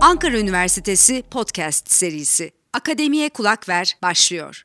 Ankara Üniversitesi Podcast serisi Akademiye Kulak Ver başlıyor.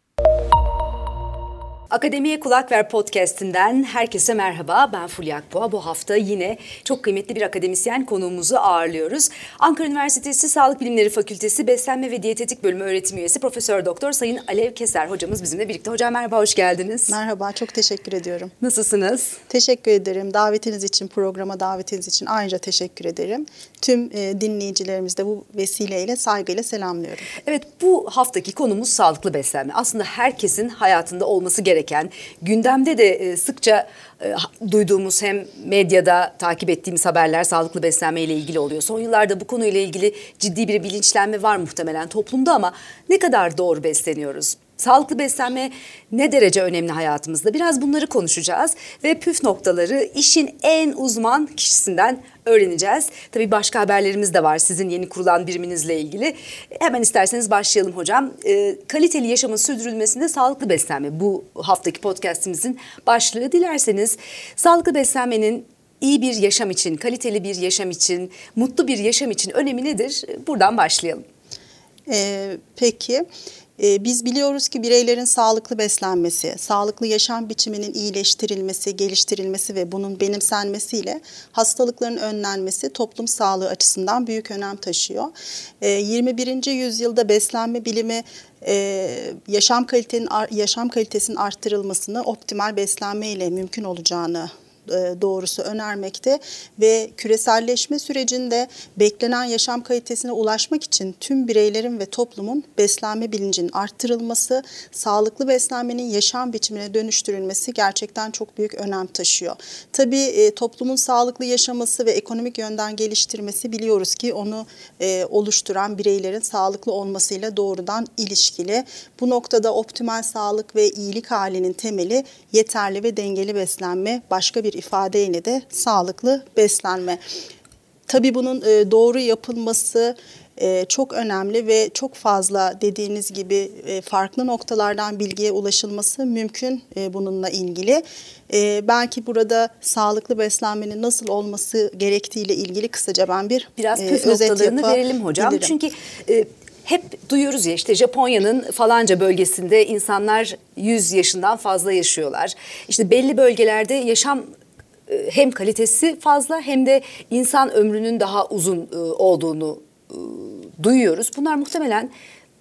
Akademiye Kulak Ver podcast'inden herkese merhaba. Ben Fulya Akboğa. Bu hafta yine çok kıymetli bir akademisyen konuğumuzu ağırlıyoruz. Ankara Üniversitesi Sağlık Bilimleri Fakültesi Beslenme ve Diyetetik Bölümü öğretim üyesi Profesör Doktor Sayın Alev Keser hocamız bizimle birlikte. Hocam merhaba, hoş geldiniz. Merhaba, çok teşekkür ediyorum. Nasılsınız? Teşekkür ederim. Davetiniz için, programa davetiniz için ayrıca teşekkür ederim. Tüm e, dinleyicilerimiz de bu vesileyle saygıyla selamlıyorum. Evet, bu haftaki konumuz sağlıklı beslenme. Aslında herkesin hayatında olması gereken gereken, gündemde de e, sıkça e, duyduğumuz hem medyada takip ettiğimiz haberler sağlıklı beslenme ile ilgili oluyor. Son yıllarda bu konuyla ilgili ciddi bir bilinçlenme var muhtemelen toplumda ama ne kadar doğru besleniyoruz? Sağlıklı beslenme ne derece önemli hayatımızda? Biraz bunları konuşacağız ve püf noktaları işin en uzman kişisinden öğreneceğiz. Tabii başka haberlerimiz de var sizin yeni kurulan biriminizle ilgili. Hemen isterseniz başlayalım hocam. E, kaliteli yaşamın sürdürülmesinde sağlıklı beslenme bu haftaki podcastimizin başlığı. Dilerseniz sağlıklı beslenmenin iyi bir yaşam için, kaliteli bir yaşam için, mutlu bir yaşam için önemi nedir? Buradan başlayalım. Ee, peki. Biz biliyoruz ki bireylerin sağlıklı beslenmesi, sağlıklı yaşam biçiminin iyileştirilmesi, geliştirilmesi ve bunun benimsenmesiyle hastalıkların önlenmesi toplum sağlığı açısından büyük önem taşıyor. 21. Ee, yüzyılda beslenme bilimi e, yaşam kalitenin yaşam kalitesinin arttırılmasını optimal beslenme ile mümkün olacağını doğrusu önermekte ve küreselleşme sürecinde beklenen yaşam kalitesine ulaşmak için tüm bireylerin ve toplumun beslenme bilincinin arttırılması, sağlıklı beslenmenin yaşam biçimine dönüştürülmesi gerçekten çok büyük önem taşıyor. Tabii e, toplumun sağlıklı yaşaması ve ekonomik yönden geliştirmesi biliyoruz ki onu e, oluşturan bireylerin sağlıklı olmasıyla doğrudan ilişkili. Bu noktada optimal sağlık ve iyilik halinin temeli yeterli ve dengeli beslenme, başka bir ifadeyle de sağlıklı beslenme. Tabii bunun e, doğru yapılması e, çok önemli ve çok fazla dediğiniz gibi e, farklı noktalardan bilgiye ulaşılması mümkün bununla ilgili. Belki burada sağlıklı beslenmenin nasıl olması gerektiğiyle ilgili kısaca ben bir biraz püf noktalarını verelim hocam. Bilirim. Çünkü hep duyuyoruz ya işte Japonya'nın falanca bölgesinde insanlar 100 yaşından fazla yaşıyorlar. İşte belli bölgelerde yaşam hem kalitesi fazla hem de insan ömrünün daha uzun e, olduğunu e, duyuyoruz. Bunlar muhtemelen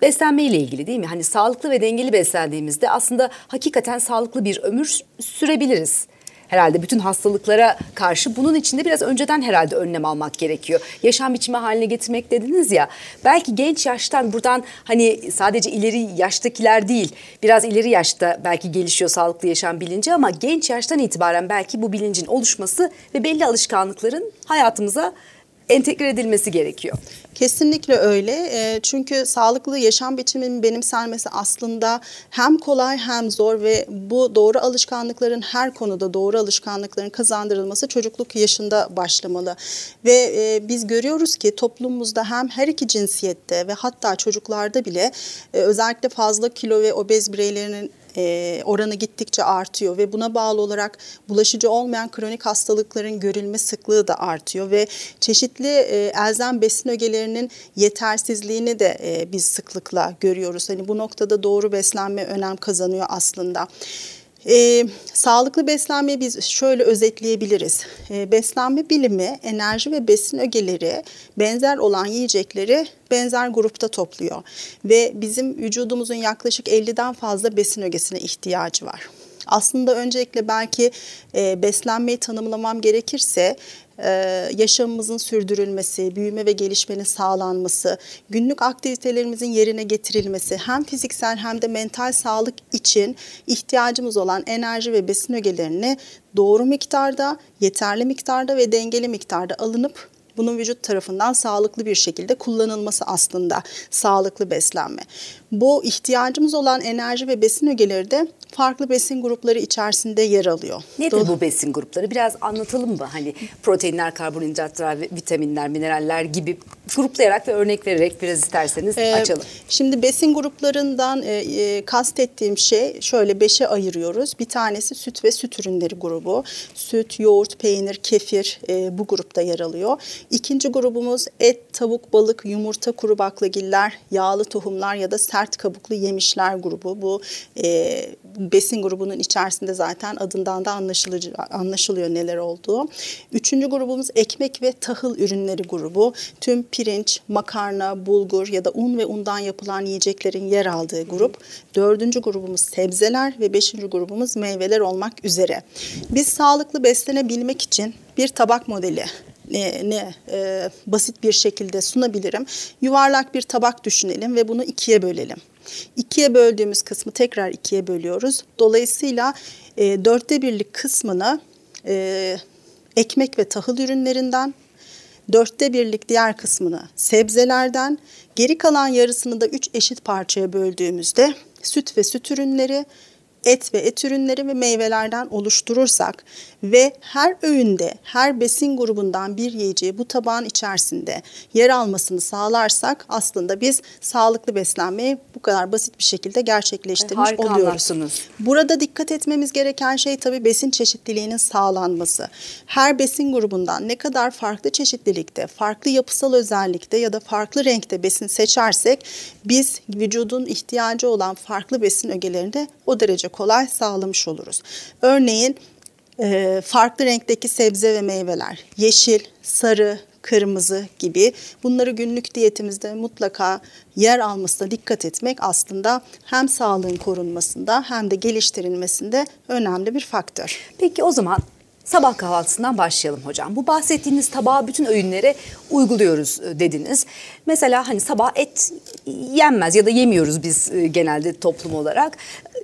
beslenme ile ilgili değil mi? Hani sağlıklı ve dengeli beslendiğimizde aslında hakikaten sağlıklı bir ömür sürebiliriz herhalde bütün hastalıklara karşı bunun için de biraz önceden herhalde önlem almak gerekiyor. Yaşam biçimi haline getirmek dediniz ya. Belki genç yaştan buradan hani sadece ileri yaştakiler değil biraz ileri yaşta belki gelişiyor sağlıklı yaşam bilinci ama genç yaştan itibaren belki bu bilincin oluşması ve belli alışkanlıkların hayatımıza entegre edilmesi gerekiyor. Kesinlikle öyle. E, çünkü sağlıklı yaşam biçiminin benimsenmesi aslında hem kolay hem zor ve bu doğru alışkanlıkların her konuda doğru alışkanlıkların kazandırılması çocukluk yaşında başlamalı. Ve e, biz görüyoruz ki toplumumuzda hem her iki cinsiyette ve hatta çocuklarda bile e, özellikle fazla kilo ve obez bireylerinin e, oranı gittikçe artıyor ve buna bağlı olarak bulaşıcı olmayan kronik hastalıkların görülme sıklığı da artıyor ve çeşitli e, elzem besin ögelerinin yetersizliğini de e, biz sıklıkla görüyoruz. Hani bu noktada doğru beslenme önem kazanıyor aslında. E, sağlıklı beslenmeyi biz şöyle özetleyebiliriz. E, beslenme bilimi enerji ve besin ögeleri benzer olan yiyecekleri benzer grupta topluyor. Ve bizim vücudumuzun yaklaşık 50'den fazla besin ögesine ihtiyacı var. Aslında öncelikle belki e, beslenmeyi tanımlamam gerekirse e, yaşamımızın sürdürülmesi, büyüme ve gelişmenin sağlanması, günlük aktivitelerimizin yerine getirilmesi hem fiziksel hem de mental sağlık için ihtiyacımız olan enerji ve besin ögelerini doğru miktarda, yeterli miktarda ve dengeli miktarda alınıp bunun vücut tarafından sağlıklı bir şekilde kullanılması aslında sağlıklı beslenme. Bu ihtiyacımız olan enerji ve besin ögeleri de farklı besin grupları içerisinde yer alıyor. Nedir Doğru. bu besin grupları? Biraz anlatalım mı? Hani proteinler, karbonhidratlar, vitaminler, mineraller gibi gruplayarak ve örnek vererek biraz isterseniz ee, açalım. Şimdi besin gruplarından e, e, kastettiğim şey şöyle beşe ayırıyoruz. Bir tanesi süt ve süt ürünleri grubu. Süt, yoğurt, peynir, kefir e, bu grupta yer alıyor. İkinci grubumuz et, tavuk, balık, yumurta, kuru baklagiller, yağlı tohumlar ya da sert kabuklu yemişler grubu. Bu e, besin grubunun içerisinde zaten adından da anlaşılıyor neler olduğu. Üçüncü grubumuz ekmek ve tahıl ürünleri grubu. Tüm pirinç, makarna, bulgur ya da un ve undan yapılan yiyeceklerin yer aldığı grup. Dördüncü grubumuz sebzeler ve beşinci grubumuz meyveler olmak üzere. Biz sağlıklı beslenebilmek için bir tabak modeli ne, e, basit bir şekilde sunabilirim. Yuvarlak bir tabak düşünelim ve bunu ikiye bölelim. İkiye böldüğümüz kısmı tekrar ikiye bölüyoruz. Dolayısıyla e, dörtte birlik kısmını e, ekmek ve tahıl ürünlerinden, dörtte birlik diğer kısmını sebzelerden, geri kalan yarısını da üç eşit parçaya böldüğümüzde süt ve süt ürünleri, et ve et ürünleri ve meyvelerden oluşturursak ve her öğünde her besin grubundan bir yiyeceği bu tabağın içerisinde yer almasını sağlarsak aslında biz sağlıklı beslenmeyi bu kadar basit bir şekilde gerçekleştirmiş Harika oluyoruz. Burada dikkat etmemiz gereken şey tabii besin çeşitliliğinin sağlanması. Her besin grubundan ne kadar farklı çeşitlilikte, farklı yapısal özellikte ya da farklı renkte besin seçersek biz vücudun ihtiyacı olan farklı besin ögelerini de o derece kolay sağlamış oluruz. Örneğin e, farklı renkteki sebze ve meyveler, yeşil, sarı, kırmızı gibi bunları günlük diyetimizde mutlaka yer almasına dikkat etmek aslında hem sağlığın korunmasında hem de geliştirilmesinde önemli bir faktör. Peki o zaman Sabah kahvaltısından başlayalım hocam. Bu bahsettiğiniz tabağı bütün öğünlere uyguluyoruz e, dediniz. Mesela hani sabah et yenmez ya da yemiyoruz biz e, genelde toplum olarak.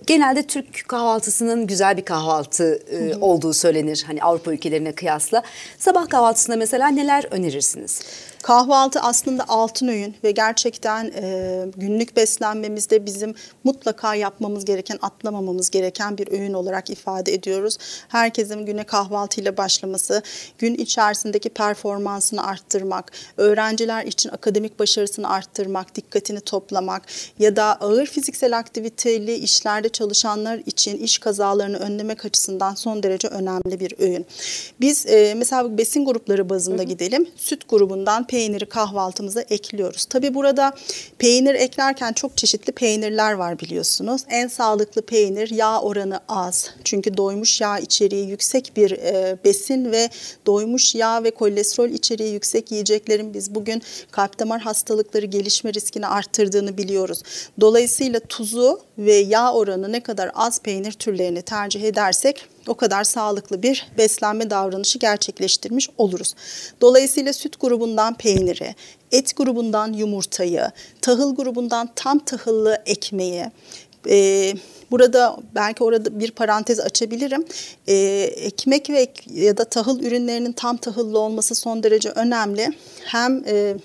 Genelde Türk kahvaltısının güzel bir kahvaltı e, olduğu söylenir hani Avrupa ülkelerine kıyasla. Sabah kahvaltısında mesela neler önerirsiniz? Kahvaltı aslında altın öğün ve gerçekten e, günlük beslenmemizde bizim mutlaka yapmamız gereken, atlamamamız gereken bir öğün olarak ifade ediyoruz. Herkesin güne kahvaltıyla başlaması, gün içerisindeki performansını arttırmak, öğrenciler için akademik başarısını arttırmak, dikkatini toplamak ya da ağır fiziksel aktiviteli işlerde çalışanlar için iş kazalarını önlemek açısından son derece önemli bir öğün. Biz e, mesela besin grupları bazında hı hı. gidelim. Süt grubundan peyniri kahvaltımıza ekliyoruz. Tabi burada peynir eklerken çok çeşitli peynirler var biliyorsunuz. En sağlıklı peynir yağ oranı az. Çünkü doymuş yağ içeriği yüksek bir e, besin ve doymuş yağ ve kolesterol içeriği yüksek yiyeceklerin biz bugün kalp damar hastalıkları gelişme riskini arttırdığını biliyoruz. Dolayısıyla tuzu ve yağ oranı ne kadar az peynir türlerini tercih edersek o kadar sağlıklı bir beslenme davranışı gerçekleştirmiş oluruz. Dolayısıyla süt grubundan peyniri, et grubundan yumurtayı, tahıl grubundan tam tahıllı ekmeği, e, Burada belki orada bir parantez açabilirim. E, ekmek ve ya da tahıl ürünlerinin tam tahıllı olması son derece önemli. Hem e,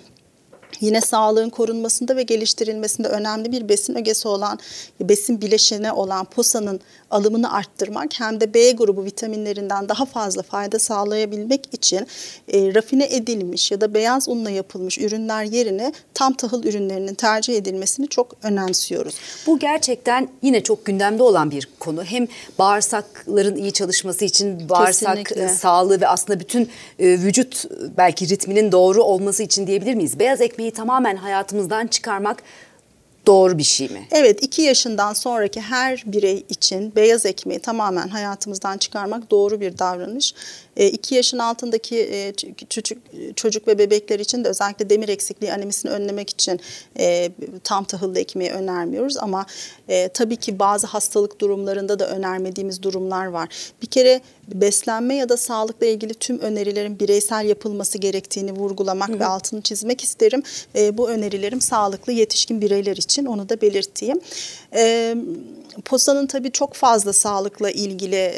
Yine sağlığın korunmasında ve geliştirilmesinde önemli bir besin ögesi olan, besin bileşeni olan posanın alımını arttırmak hem de B grubu vitaminlerinden daha fazla fayda sağlayabilmek için e, rafine edilmiş ya da beyaz unla yapılmış ürünler yerine tam tahıl ürünlerinin tercih edilmesini çok önemsiyoruz. Bu gerçekten yine çok gündemde olan bir konu. Hem bağırsakların iyi çalışması için bağırsak Kesinlikle. E, sağlığı ve aslında bütün e, vücut belki ritminin doğru olması için diyebilir miyiz? Beyaz ekmeği tamamen hayatımızdan çıkarmak doğru bir şey mi? Evet, iki yaşından sonraki her birey için beyaz ekmeği tamamen hayatımızdan çıkarmak doğru bir davranış. 2 e, yaşın altındaki e, çocuk, çocuk ve bebekler için de özellikle demir eksikliği anemisini önlemek için e, tam tahıllı ekmeği önermiyoruz ama tabii ki bazı hastalık durumlarında da önermediğimiz durumlar var. Bir kere beslenme ya da sağlıkla ilgili tüm önerilerin bireysel yapılması gerektiğini vurgulamak hı hı. ve altını çizmek isterim. Bu önerilerim sağlıklı yetişkin bireyler için onu da belirteyim. Posanın tabii çok fazla sağlıkla ilgili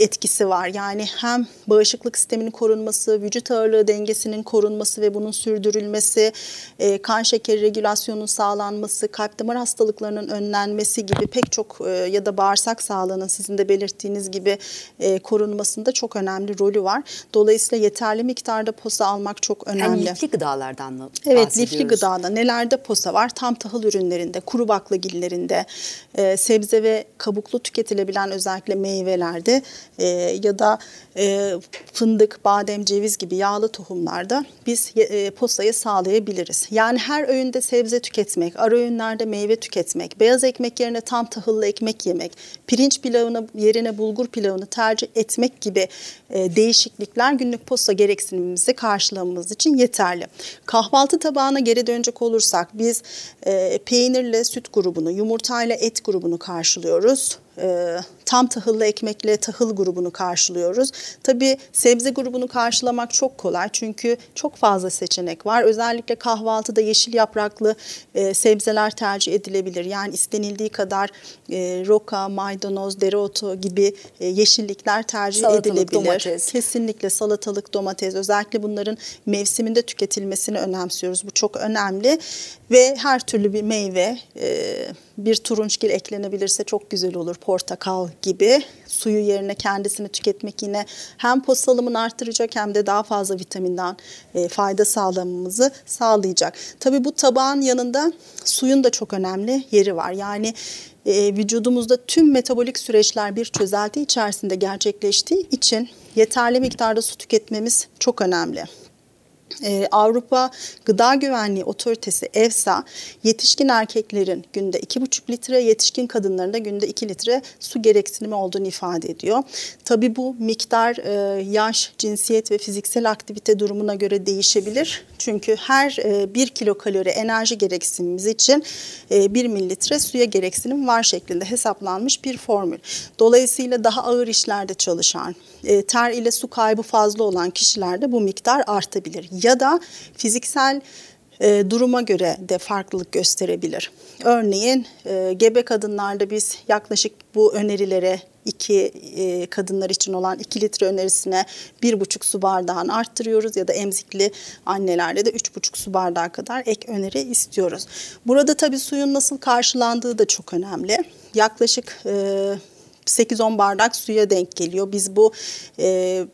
etkisi var. Yani hem bağışıklık sisteminin korunması, vücut ağırlığı dengesinin korunması ve bunun sürdürülmesi, e, kan şekeri regülasyonunun sağlanması, kalp damar hastalıklarının önlenmesi gibi pek çok e, ya da bağırsak sağlığının sizin de belirttiğiniz gibi e, korunmasında çok önemli rolü var. Dolayısıyla yeterli miktarda posa almak çok önemli. Yani lifli gıdalardan mı Evet lifli gıdada nelerde posa var? Tam tahıl ürünlerinde, kuru baklagillerinde, e, sebze ve kabuklu tüketilebilen özellikle meyvelerde e, ya da e, fındık, badem, ceviz gibi yağlı tohumlarda biz e, posayı sağlayabiliriz. Yani her öğünde sebze tüketmek, ara öğünlerde meyve tüketmek, beyaz ekmek yerine tam tahıllı ekmek yemek, pirinç pilavını yerine bulgur pilavını tercih etmek gibi e, değişiklikler günlük posta gereksinimimizi karşılamamız için yeterli. Kahvaltı tabağına geri dönecek olursak biz e, peynirle süt grubunu, yumurtayla et grubunu karşılıyoruz e, tam tahıllı ekmekle tahıl grubunu karşılıyoruz. Tabii sebze grubunu karşılamak çok kolay çünkü çok fazla seçenek var. Özellikle kahvaltıda yeşil yapraklı e, sebzeler tercih edilebilir. Yani istenildiği kadar e, roka, maydanoz, dereotu gibi e, yeşillikler tercih salatalık, edilebilir. Domates. Kesinlikle salatalık, domates özellikle bunların mevsiminde tüketilmesini önemsiyoruz. Bu çok önemli ve her türlü bir meyve e, bir turunçgil eklenebilirse çok güzel olur. Portakal gibi suyu yerine kendisini tüketmek yine hem poz salımını arttıracak hem de daha fazla vitaminden e, fayda sağlamamızı sağlayacak. Tabii bu tabağın yanında suyun da çok önemli yeri var. Yani e, vücudumuzda tüm metabolik süreçler bir çözelti içerisinde gerçekleştiği için yeterli miktarda su tüketmemiz çok önemli e, Avrupa Gıda Güvenliği Otoritesi EFSA yetişkin erkeklerin günde 2,5 litre, yetişkin kadınların da günde 2 litre su gereksinimi olduğunu ifade ediyor. Tabi bu miktar e, yaş, cinsiyet ve fiziksel aktivite durumuna göre değişebilir. Çünkü her e, 1 kilokalori enerji gereksinimimiz için e, 1 mililitre suya gereksinim var şeklinde hesaplanmış bir formül. Dolayısıyla daha ağır işlerde çalışan, e, ter ile su kaybı fazla olan kişilerde bu miktar artabilir. Ya da fiziksel e, duruma göre de farklılık gösterebilir. Örneğin e, gebe kadınlarda biz yaklaşık bu önerilere iki e, kadınlar için olan 2 litre önerisine bir buçuk su bardağını arttırıyoruz ya da emzikli annelerde de üç buçuk su bardağı kadar ek öneri istiyoruz. Burada tabii suyun nasıl karşılandığı da çok önemli. Yaklaşık e, 8-10 bardak suya denk geliyor. Biz bu e,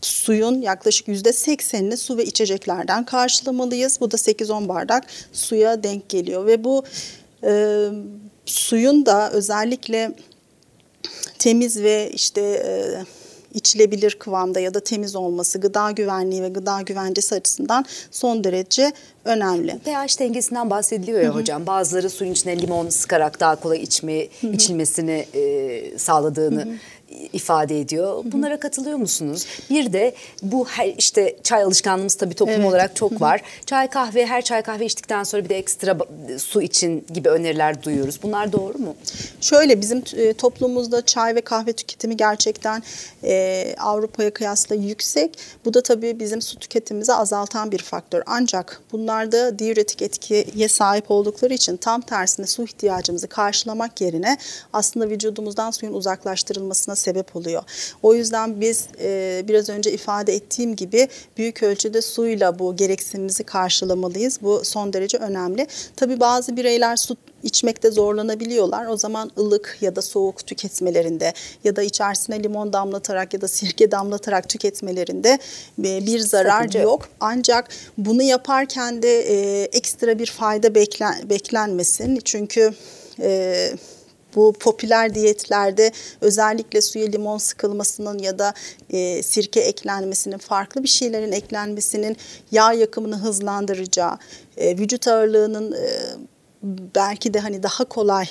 suyun yaklaşık yüzde seksenini su ve içeceklerden karşılamalıyız. Bu da 8-10 bardak suya denk geliyor ve bu e, suyun da özellikle temiz ve işte e, içilebilir kıvamda ya da temiz olması gıda güvenliği ve gıda güvencesi açısından son derece önemli. pH dengesinden bahsediliyor ya Hı-hı. hocam. Bazıları suyun içine limon sıkarak daha kolay içme, Hı-hı. içilmesini e, sağladığını Hı-hı ifade ediyor. Bunlara katılıyor musunuz? Bir de bu her işte çay alışkanlığımız tabii toplum evet. olarak çok var. Çay kahve her çay kahve içtikten sonra bir de ekstra su için gibi öneriler duyuyoruz. Bunlar doğru mu? Şöyle bizim e, toplumumuzda çay ve kahve tüketimi gerçekten e, Avrupa'ya kıyasla yüksek. Bu da tabii bizim su tüketimimizi azaltan bir faktör. Ancak bunlarda diüretik etkiye sahip oldukları için tam tersine su ihtiyacımızı karşılamak yerine aslında vücudumuzdan suyun uzaklaştırılmasına sebep oluyor. O yüzden biz e, biraz önce ifade ettiğim gibi büyük ölçüde suyla bu gereksinimizi karşılamalıyız. Bu son derece önemli. Tabii bazı bireyler su içmekte zorlanabiliyorlar. O zaman ılık ya da soğuk tüketmelerinde ya da içerisine limon damlatarak ya da sirke damlatarak tüketmelerinde e, bir zarar Sakınca yok. Ancak bunu yaparken de e, ekstra bir fayda beklen, beklenmesin. Çünkü e, bu popüler diyetlerde özellikle suya limon sıkılmasının ya da e, sirke eklenmesinin, farklı bir şeylerin eklenmesinin yağ yakımını hızlandıracağı, e, vücut ağırlığının e, belki de hani daha kolay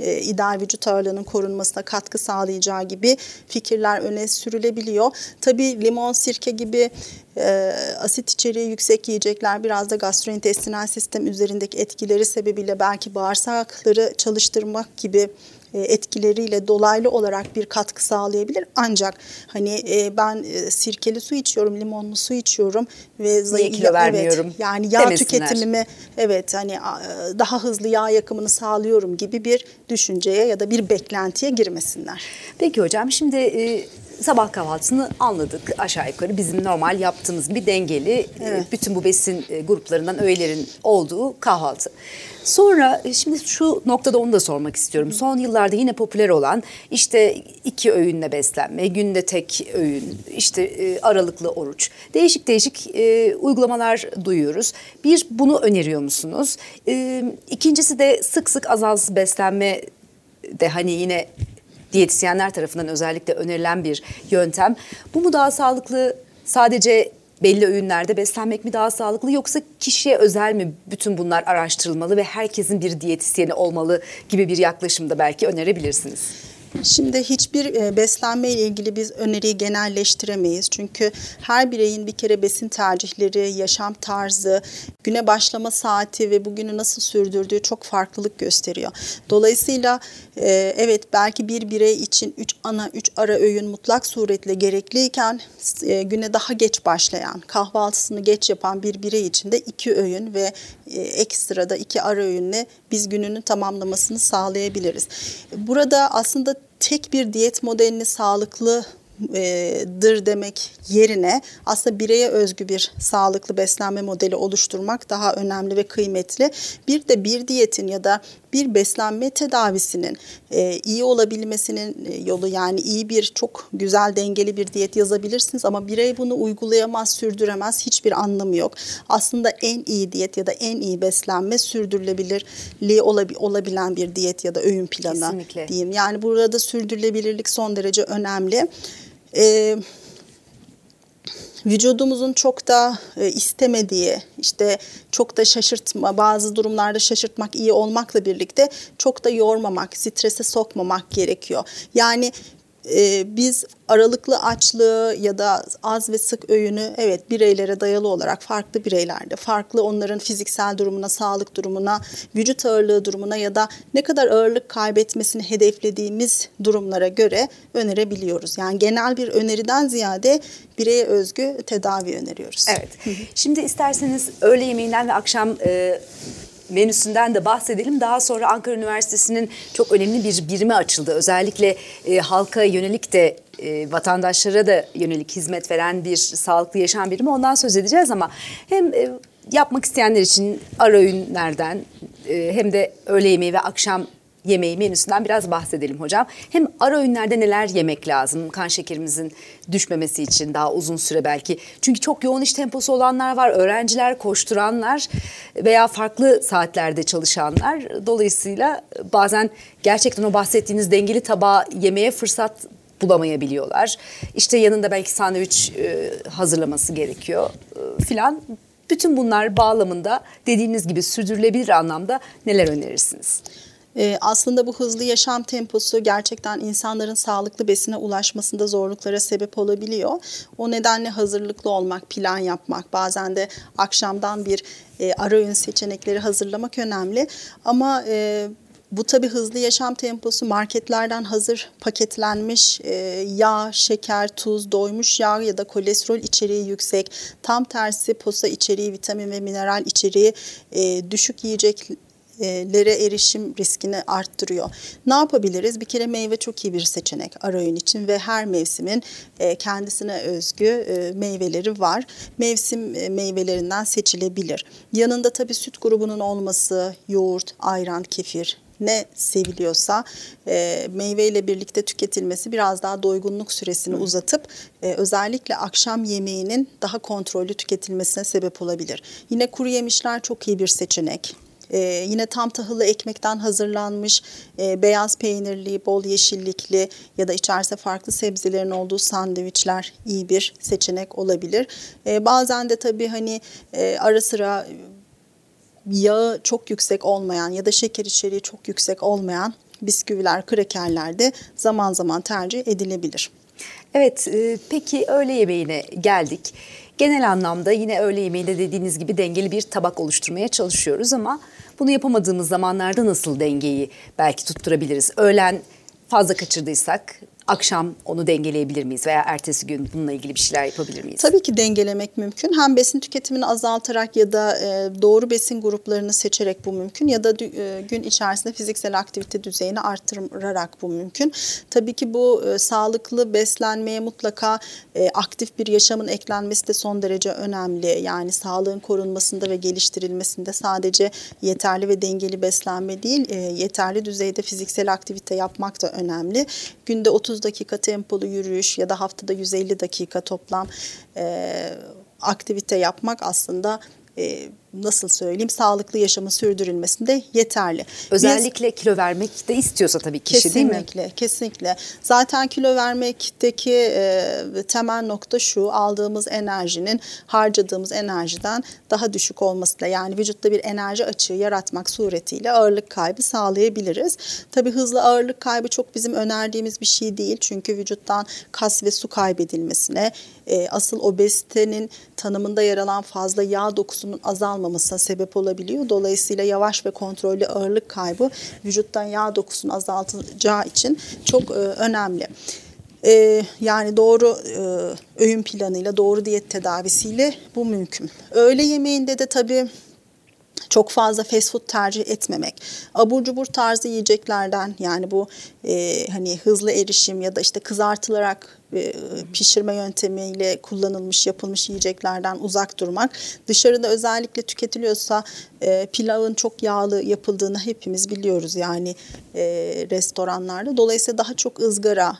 e, ideal vücut ağırlığının korunmasına katkı sağlayacağı gibi fikirler öne sürülebiliyor. Tabii limon, sirke gibi e, asit içeriği yüksek yiyecekler biraz da gastrointestinal sistem üzerindeki etkileri sebebiyle belki bağırsakları çalıştırmak gibi etkileriyle dolaylı olarak bir katkı sağlayabilir. Ancak hani e, ben e, sirkeli su içiyorum, limonlu su içiyorum ve zayıf kilo vermiyorum. Evet, yani yağ demesinler. tüketimimi evet hani daha hızlı yağ yakımını sağlıyorum gibi bir düşünceye ya da bir beklentiye girmesinler. Peki hocam şimdi sabah kahvaltısını anladık aşağı yukarı bizim normal yaptığımız gibi dengeli e, evet. bütün bu besin e, gruplarından öğelerin olduğu kahvaltı. Sonra e, şimdi şu noktada onu da sormak istiyorum. Son yıllarda yine popüler olan işte iki öğünle beslenme, günde tek öğün, işte aralıklı oruç. Değişik değişik e, uygulamalar duyuyoruz. Bir bunu öneriyor musunuz? E, ikincisi de sık sık azalsız beslenme de hani yine diyetisyenler tarafından özellikle önerilen bir yöntem. Bu mu daha sağlıklı? Sadece belli öğünlerde beslenmek mi daha sağlıklı yoksa kişiye özel mi bütün bunlar araştırılmalı ve herkesin bir diyetisyeni olmalı gibi bir yaklaşımda belki önerebilirsiniz? Şimdi hiçbir e, beslenme ile ilgili biz öneriyi genelleştiremeyiz. Çünkü her bireyin bir kere besin tercihleri, yaşam tarzı, güne başlama saati ve bugünü nasıl sürdürdüğü çok farklılık gösteriyor. Dolayısıyla e, evet belki bir birey için 3 ana 3 ara öğün mutlak suretle gerekliyken e, güne daha geç başlayan, kahvaltısını geç yapan bir birey için de 2 öğün ve ekstra da 2 ara öğünle biz gününü tamamlamasını sağlayabiliriz. Burada aslında tek bir diyet modelini sağlıklı dır demek yerine aslında bireye özgü bir sağlıklı beslenme modeli oluşturmak daha önemli ve kıymetli. Bir de bir diyetin ya da bir beslenme tedavisinin e, iyi olabilmesinin e, yolu yani iyi bir çok güzel dengeli bir diyet yazabilirsiniz ama birey bunu uygulayamaz, sürdüremez hiçbir anlamı yok. Aslında en iyi diyet ya da en iyi beslenme sürdürülebilirliği olabilen bir diyet ya da öğün planı Kesinlikle. diyeyim. Yani burada sürdürülebilirlik son derece önemli. Ee, vücudumuzun çok da e, istemediği, işte çok da şaşırtma, bazı durumlarda şaşırtmak iyi olmakla birlikte çok da yormamak, strese sokmamak gerekiyor. Yani e, biz aralıklı açlığı ya da az ve sık öğünü evet bireylere dayalı olarak farklı bireylerde farklı onların fiziksel durumuna, sağlık durumuna, vücut ağırlığı durumuna ya da ne kadar ağırlık kaybetmesini hedeflediğimiz durumlara göre önerebiliyoruz. Yani genel bir öneriden ziyade bireye özgü tedavi öneriyoruz. Evet. Şimdi isterseniz öğle yemeğinden ve akşam e, menüsünden de bahsedelim. Daha sonra Ankara Üniversitesi'nin çok önemli bir birimi açıldı. Özellikle e, halka yönelik de e, vatandaşlara da yönelik hizmet veren bir sağlıklı yaşam birimi. Ondan söz edeceğiz ama hem e, yapmak isteyenler için ara öğünlerden e, hem de öğle yemeği ve akşam yemeği menüsünden biraz bahsedelim hocam. Hem ara öğünlerde neler yemek lazım kan şekerimizin düşmemesi için daha uzun süre belki. Çünkü çok yoğun iş temposu olanlar var, öğrenciler, koşturanlar veya farklı saatlerde çalışanlar. Dolayısıyla bazen gerçekten o bahsettiğiniz dengeli tabağı yemeye fırsat bulamayabiliyorlar. İşte yanında belki sandviç e, hazırlaması gerekiyor e, filan. Bütün bunlar bağlamında dediğiniz gibi sürdürülebilir anlamda neler önerirsiniz? Ee, aslında bu hızlı yaşam temposu gerçekten insanların sağlıklı besine ulaşmasında zorluklara sebep olabiliyor. O nedenle hazırlıklı olmak, plan yapmak, bazen de akşamdan bir e, ara öğün seçenekleri hazırlamak önemli. Ama e, bu tabii hızlı yaşam temposu marketlerden hazır paketlenmiş e, yağ, şeker, tuz, doymuş yağ ya da kolesterol içeriği yüksek. Tam tersi posa içeriği, vitamin ve mineral içeriği e, düşük yiyecek lere erişim riskini arttırıyor. Ne yapabiliriz? Bir kere meyve çok iyi bir seçenek ara öğün için ve her mevsimin kendisine özgü meyveleri var. Mevsim meyvelerinden seçilebilir. Yanında tabii süt grubunun olması, yoğurt, ayran, kefir, ne seviliyorsa e, meyveyle birlikte tüketilmesi biraz daha doygunluk süresini Hı. uzatıp e, özellikle akşam yemeğinin daha kontrollü tüketilmesine sebep olabilir. Yine kuru yemişler çok iyi bir seçenek. Ee, yine tam tahıllı ekmekten hazırlanmış e, beyaz peynirli, bol yeşillikli ya da içerse farklı sebzelerin olduğu sandviçler iyi bir seçenek olabilir. E, bazen de tabii hani e, ara sıra yağı çok yüksek olmayan ya da şeker içeriği çok yüksek olmayan bisküviler, krekerler de zaman zaman tercih edilebilir. Evet, e, peki öğle yemeğine geldik. Genel anlamda yine öğle yemeğinde dediğiniz gibi dengeli bir tabak oluşturmaya çalışıyoruz ama bunu yapamadığımız zamanlarda nasıl dengeyi belki tutturabiliriz? Öğlen fazla kaçırdıysak akşam onu dengeleyebilir miyiz veya ertesi gün bununla ilgili bir şeyler yapabilir miyiz? Tabii ki dengelemek mümkün. Hem besin tüketimini azaltarak ya da e, doğru besin gruplarını seçerek bu mümkün ya da e, gün içerisinde fiziksel aktivite düzeyini arttırarak bu mümkün. Tabii ki bu e, sağlıklı beslenmeye mutlaka aktif bir yaşamın eklenmesi de son derece önemli. Yani sağlığın korunmasında ve geliştirilmesinde sadece yeterli ve dengeli beslenme değil, yeterli düzeyde fiziksel aktivite yapmak da önemli. Günde 30 dakika tempolu yürüyüş ya da haftada 150 dakika toplam e, aktivite yapmak aslında e, nasıl söyleyeyim sağlıklı yaşamın sürdürülmesinde yeterli. Özellikle Biz, kilo vermek de istiyorsa tabii kişi değil mi? Kesinlikle, kesinlikle. Zaten kilo vermekteki e, temel nokta şu, aldığımız enerjinin harcadığımız enerjiden daha düşük olmasıyla yani vücutta bir enerji açığı yaratmak suretiyle ağırlık kaybı sağlayabiliriz. Tabii hızlı ağırlık kaybı çok bizim önerdiğimiz bir şey değil. Çünkü vücuttan kas ve su kaybedilmesine, e, asıl obezitenin tanımında yer alan fazla yağ dokusunun azalmasına almamasına sebep olabiliyor. Dolayısıyla yavaş ve kontrollü ağırlık kaybı vücuttan yağ dokusunu azaltacağı için çok e, önemli. E, yani doğru e, öğün planıyla, doğru diyet tedavisiyle bu mümkün. Öğle yemeğinde de tabii çok fazla fast food tercih etmemek. Abur cubur tarzı yiyeceklerden yani bu e, hani hızlı erişim ya da işte kızartılarak pişirme yöntemiyle kullanılmış yapılmış yiyeceklerden uzak durmak. Dışarıda özellikle tüketiliyorsa e, pilavın çok yağlı yapıldığını hepimiz biliyoruz yani e, restoranlarda. Dolayısıyla daha çok ızgara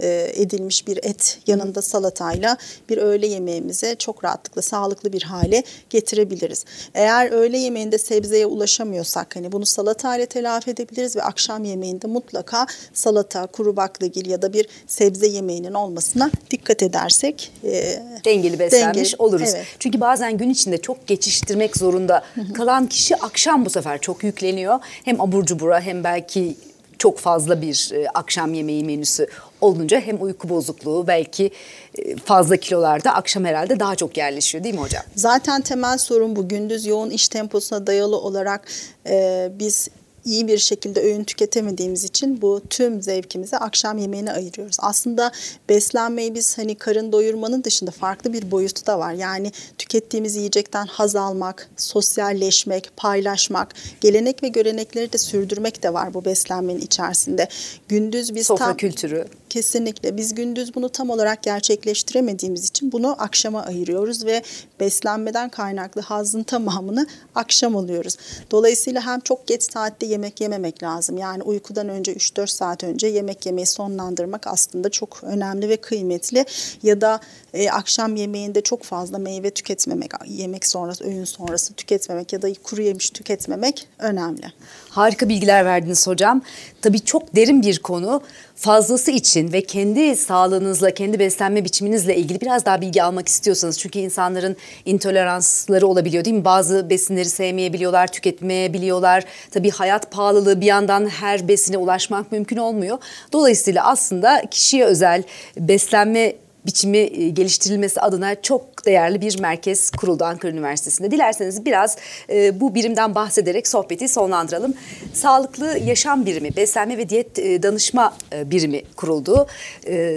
e, edilmiş bir et yanında salatayla bir öğle yemeğimize çok rahatlıkla sağlıklı bir hale getirebiliriz. Eğer öğle yemeğinde sebzeye ulaşamıyorsak hani bunu salatayla telafi edebiliriz ve akşam yemeğinde mutlaka salata, kuru baklagil ya da bir sebze yemeğinin olmasına dikkat edersek e, dengeli beslenmiş dengeli, oluruz. Evet. Çünkü bazen gün içinde çok geçiştirmek zorunda kalan kişi akşam bu sefer çok yükleniyor. Hem abur cubura hem belki çok fazla bir e, akşam yemeği menüsü olunca hem uyku bozukluğu belki e, fazla kilolarda akşam herhalde daha çok yerleşiyor değil mi hocam? Zaten temel sorun bu gündüz yoğun iş temposuna dayalı olarak e, biz iyi bir şekilde öğün tüketemediğimiz için bu tüm zevkimizi akşam yemeğine ayırıyoruz. Aslında beslenmeyi biz hani karın doyurmanın dışında farklı bir boyutu da var. Yani tükettiğimiz yiyecekten haz almak, sosyalleşmek, paylaşmak, gelenek ve görenekleri de sürdürmek de var bu beslenmenin içerisinde. Gündüz biz Sofra tam, kültürü. Kesinlikle. Biz gündüz bunu tam olarak gerçekleştiremediğimiz için bunu akşama ayırıyoruz ve beslenmeden kaynaklı hazın tamamını akşam alıyoruz. Dolayısıyla hem çok geç saatte yemek yememek lazım. Yani uykudan önce 3-4 saat önce yemek yemeyi sonlandırmak aslında çok önemli ve kıymetli. Ya da e, akşam yemeğinde çok fazla meyve tüketmemek, yemek sonrası, öğün sonrası tüketmemek ya da kuru yemiş tüketmemek önemli. Harika bilgiler verdiniz hocam. Tabii çok derin bir konu. Fazlası için ve kendi sağlığınızla, kendi beslenme biçiminizle ilgili biraz daha bilgi almak istiyorsanız. Çünkü insanların intoleransları olabiliyor değil mi? Bazı besinleri sevmeyebiliyorlar, tüketmeyebiliyorlar. Tabii hayat pahalılığı bir yandan her besine ulaşmak mümkün olmuyor. Dolayısıyla aslında kişiye özel beslenme biçimi e, geliştirilmesi adına çok değerli bir merkez kuruldu Ankara Üniversitesi'nde. Dilerseniz biraz e, bu birimden bahsederek sohbeti sonlandıralım. Sağlıklı Yaşam Birimi, Beslenme ve Diyet e, Danışma Birimi kuruldu.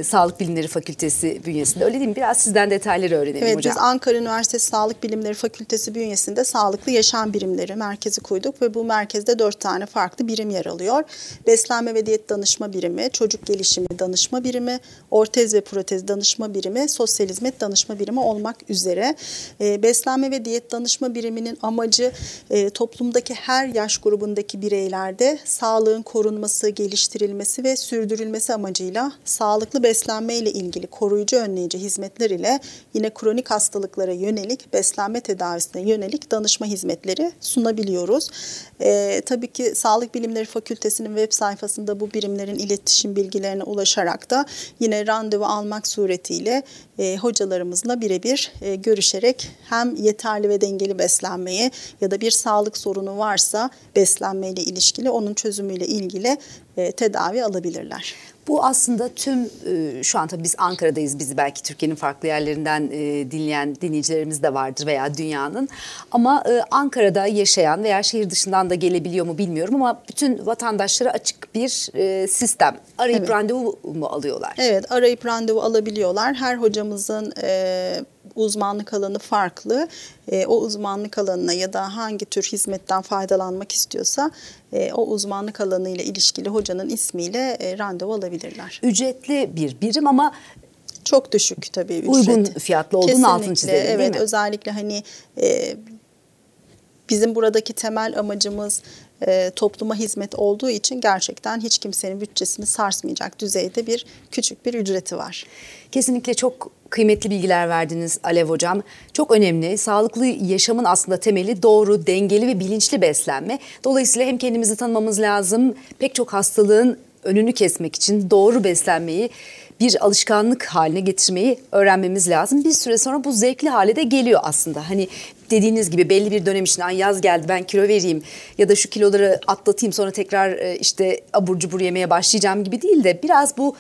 Sağlık Bilimleri Fakültesi bünyesinde. Öyle değil mi? Biraz sizden detayları öğrenelim evet, hocam. Evet, biz Ankara Üniversitesi Sağlık Bilimleri Fakültesi bünyesinde Sağlıklı Yaşam Birimleri merkezi koyduk ve bu merkezde dört tane farklı birim yer alıyor. Beslenme ve Diyet Danışma Birimi, Çocuk Gelişimi Danışma Birimi, Ortez ve Protez Danışma Birimi, Sosyal Hizmet Danışma Birimi olmak üzere e, beslenme ve diyet danışma biriminin amacı e, toplumdaki her yaş grubundaki bireylerde sağlığın korunması, geliştirilmesi ve sürdürülmesi amacıyla sağlıklı beslenme ile ilgili koruyucu önleyici hizmetler ile yine kronik hastalıklara yönelik beslenme tedavisine yönelik danışma hizmetleri sunabiliyoruz. E, tabii ki Sağlık Bilimleri Fakültesi'nin web sayfasında bu birimlerin iletişim bilgilerine ulaşarak da yine randevu almak suretiyle e, hocalarımızla birebir e, görüşerek hem yeterli ve dengeli beslenmeyi ya da bir sağlık sorunu varsa beslenmeyle ilişkili onun çözümüyle ilgili e, tedavi alabilirler. Bu aslında tüm e, şu an tabii biz Ankara'dayız. Bizi belki Türkiye'nin farklı yerlerinden e, dinleyen dinleyicilerimiz de vardır veya dünyanın. Ama Ankara'da yaşayan veya şehir dışından da gelebiliyor mu bilmiyorum ama bütün vatandaşlara açık bir sistem. Arayıp evet. randevu mu alıyorlar? Evet, arayıp randevu alabiliyorlar. Her hocamızın uzmanlık alanı farklı. E, o uzmanlık alanına ya da hangi tür hizmetten faydalanmak istiyorsa e, o uzmanlık alanı ile ilişkili hocanın ismiyle e, randevu alabilirler. Ücretli bir birim ama çok düşük tabii ücret. Uygun fiyatlı olduğunu altını çizelim evet, değil mi? Özellikle hani e, bizim buradaki temel amacımız e, topluma hizmet olduğu için gerçekten hiç kimsenin bütçesini sarsmayacak düzeyde bir küçük bir ücreti var. Kesinlikle çok kıymetli bilgiler verdiniz Alev Hocam. Çok önemli. Sağlıklı yaşamın aslında temeli doğru, dengeli ve bilinçli beslenme. Dolayısıyla hem kendimizi tanımamız lazım, pek çok hastalığın önünü kesmek için doğru beslenmeyi bir alışkanlık haline getirmeyi öğrenmemiz lazım. Bir süre sonra bu zevkli hale de geliyor aslında. Hani dediğiniz gibi belli bir dönem için yaz geldi ben kilo vereyim ya da şu kiloları atlatayım sonra tekrar e, işte abur cubur yemeye başlayacağım gibi değil de biraz bu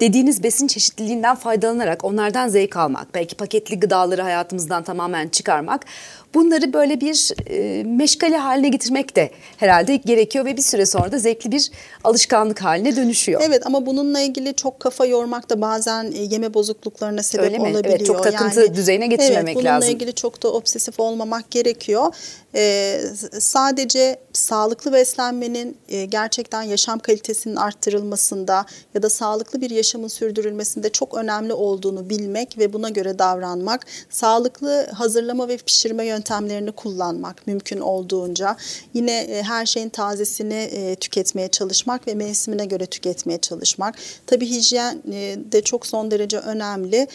dediğiniz besin çeşitliliğinden faydalanarak onlardan zevk almak, belki paketli gıdaları hayatımızdan tamamen çıkarmak bunları böyle bir e, meşgale haline getirmek de herhalde gerekiyor ve bir süre sonra da zevkli bir alışkanlık haline dönüşüyor. Evet ama bununla ilgili çok kafa yormak da bazen e, yeme bozukluklarına sebep Öyle mi? olabiliyor. Evet, çok takıntı yani, düzeyine getirmemek evet, bununla lazım. Bununla ilgili çok da obsesif olmamak gerekiyor. Ee, sadece sağlıklı beslenmenin e, gerçekten yaşam kalitesinin arttırılmasında ya da sağlıklı bir yaşamın sürdürülmesinde çok önemli olduğunu bilmek ve buna göre davranmak, sağlıklı hazırlama ve pişirme yöntemleri yöntemlerini kullanmak mümkün olduğunca. Yine e, her şeyin tazesini e, tüketmeye çalışmak ve mevsimine göre tüketmeye çalışmak. Tabii hijyen e, de çok son derece önemli.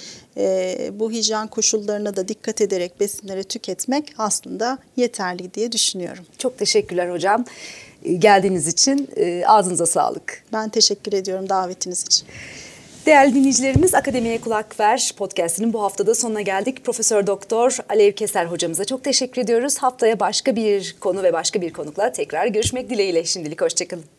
Bu hijyen koşullarına da dikkat ederek besinleri tüketmek aslında yeterli diye düşünüyorum. Çok teşekkürler hocam geldiğiniz için ağzınıza sağlık. Ben teşekkür ediyorum davetiniz için. Değerli dinleyicilerimiz Akademiye Kulak Ver podcastinin bu haftada sonuna geldik. Profesör Doktor Alev Keser hocamıza çok teşekkür ediyoruz. Haftaya başka bir konu ve başka bir konukla tekrar görüşmek dileğiyle. Şimdilik hoşçakalın.